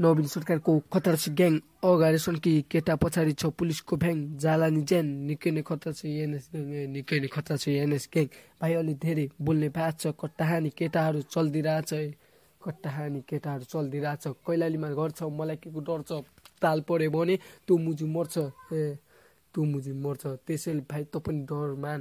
नवीन सरकारको खतरा छ ग्याङ अगाडि कि केटा पछाडि छ पुलिसको भ्याङ जाला नि ज्यान निकै नै खतरा छ एनएस निकै नै खतरा छ एनएस ग्याङ। भाइ अलि धेरै बोल्ने बात छ कट्टाहानी केटाहरू चलिदिरहेछ कट्टाहानी केटाहरू चलिदिरहेछ। कैलालीमा घर छ मलाई के को डर छ ताल पऱ्यो भने त्यो मुजु मर्छ ए त्यो मुजु मर्छ। त्यसैले भाइ तँ पनि डर मान।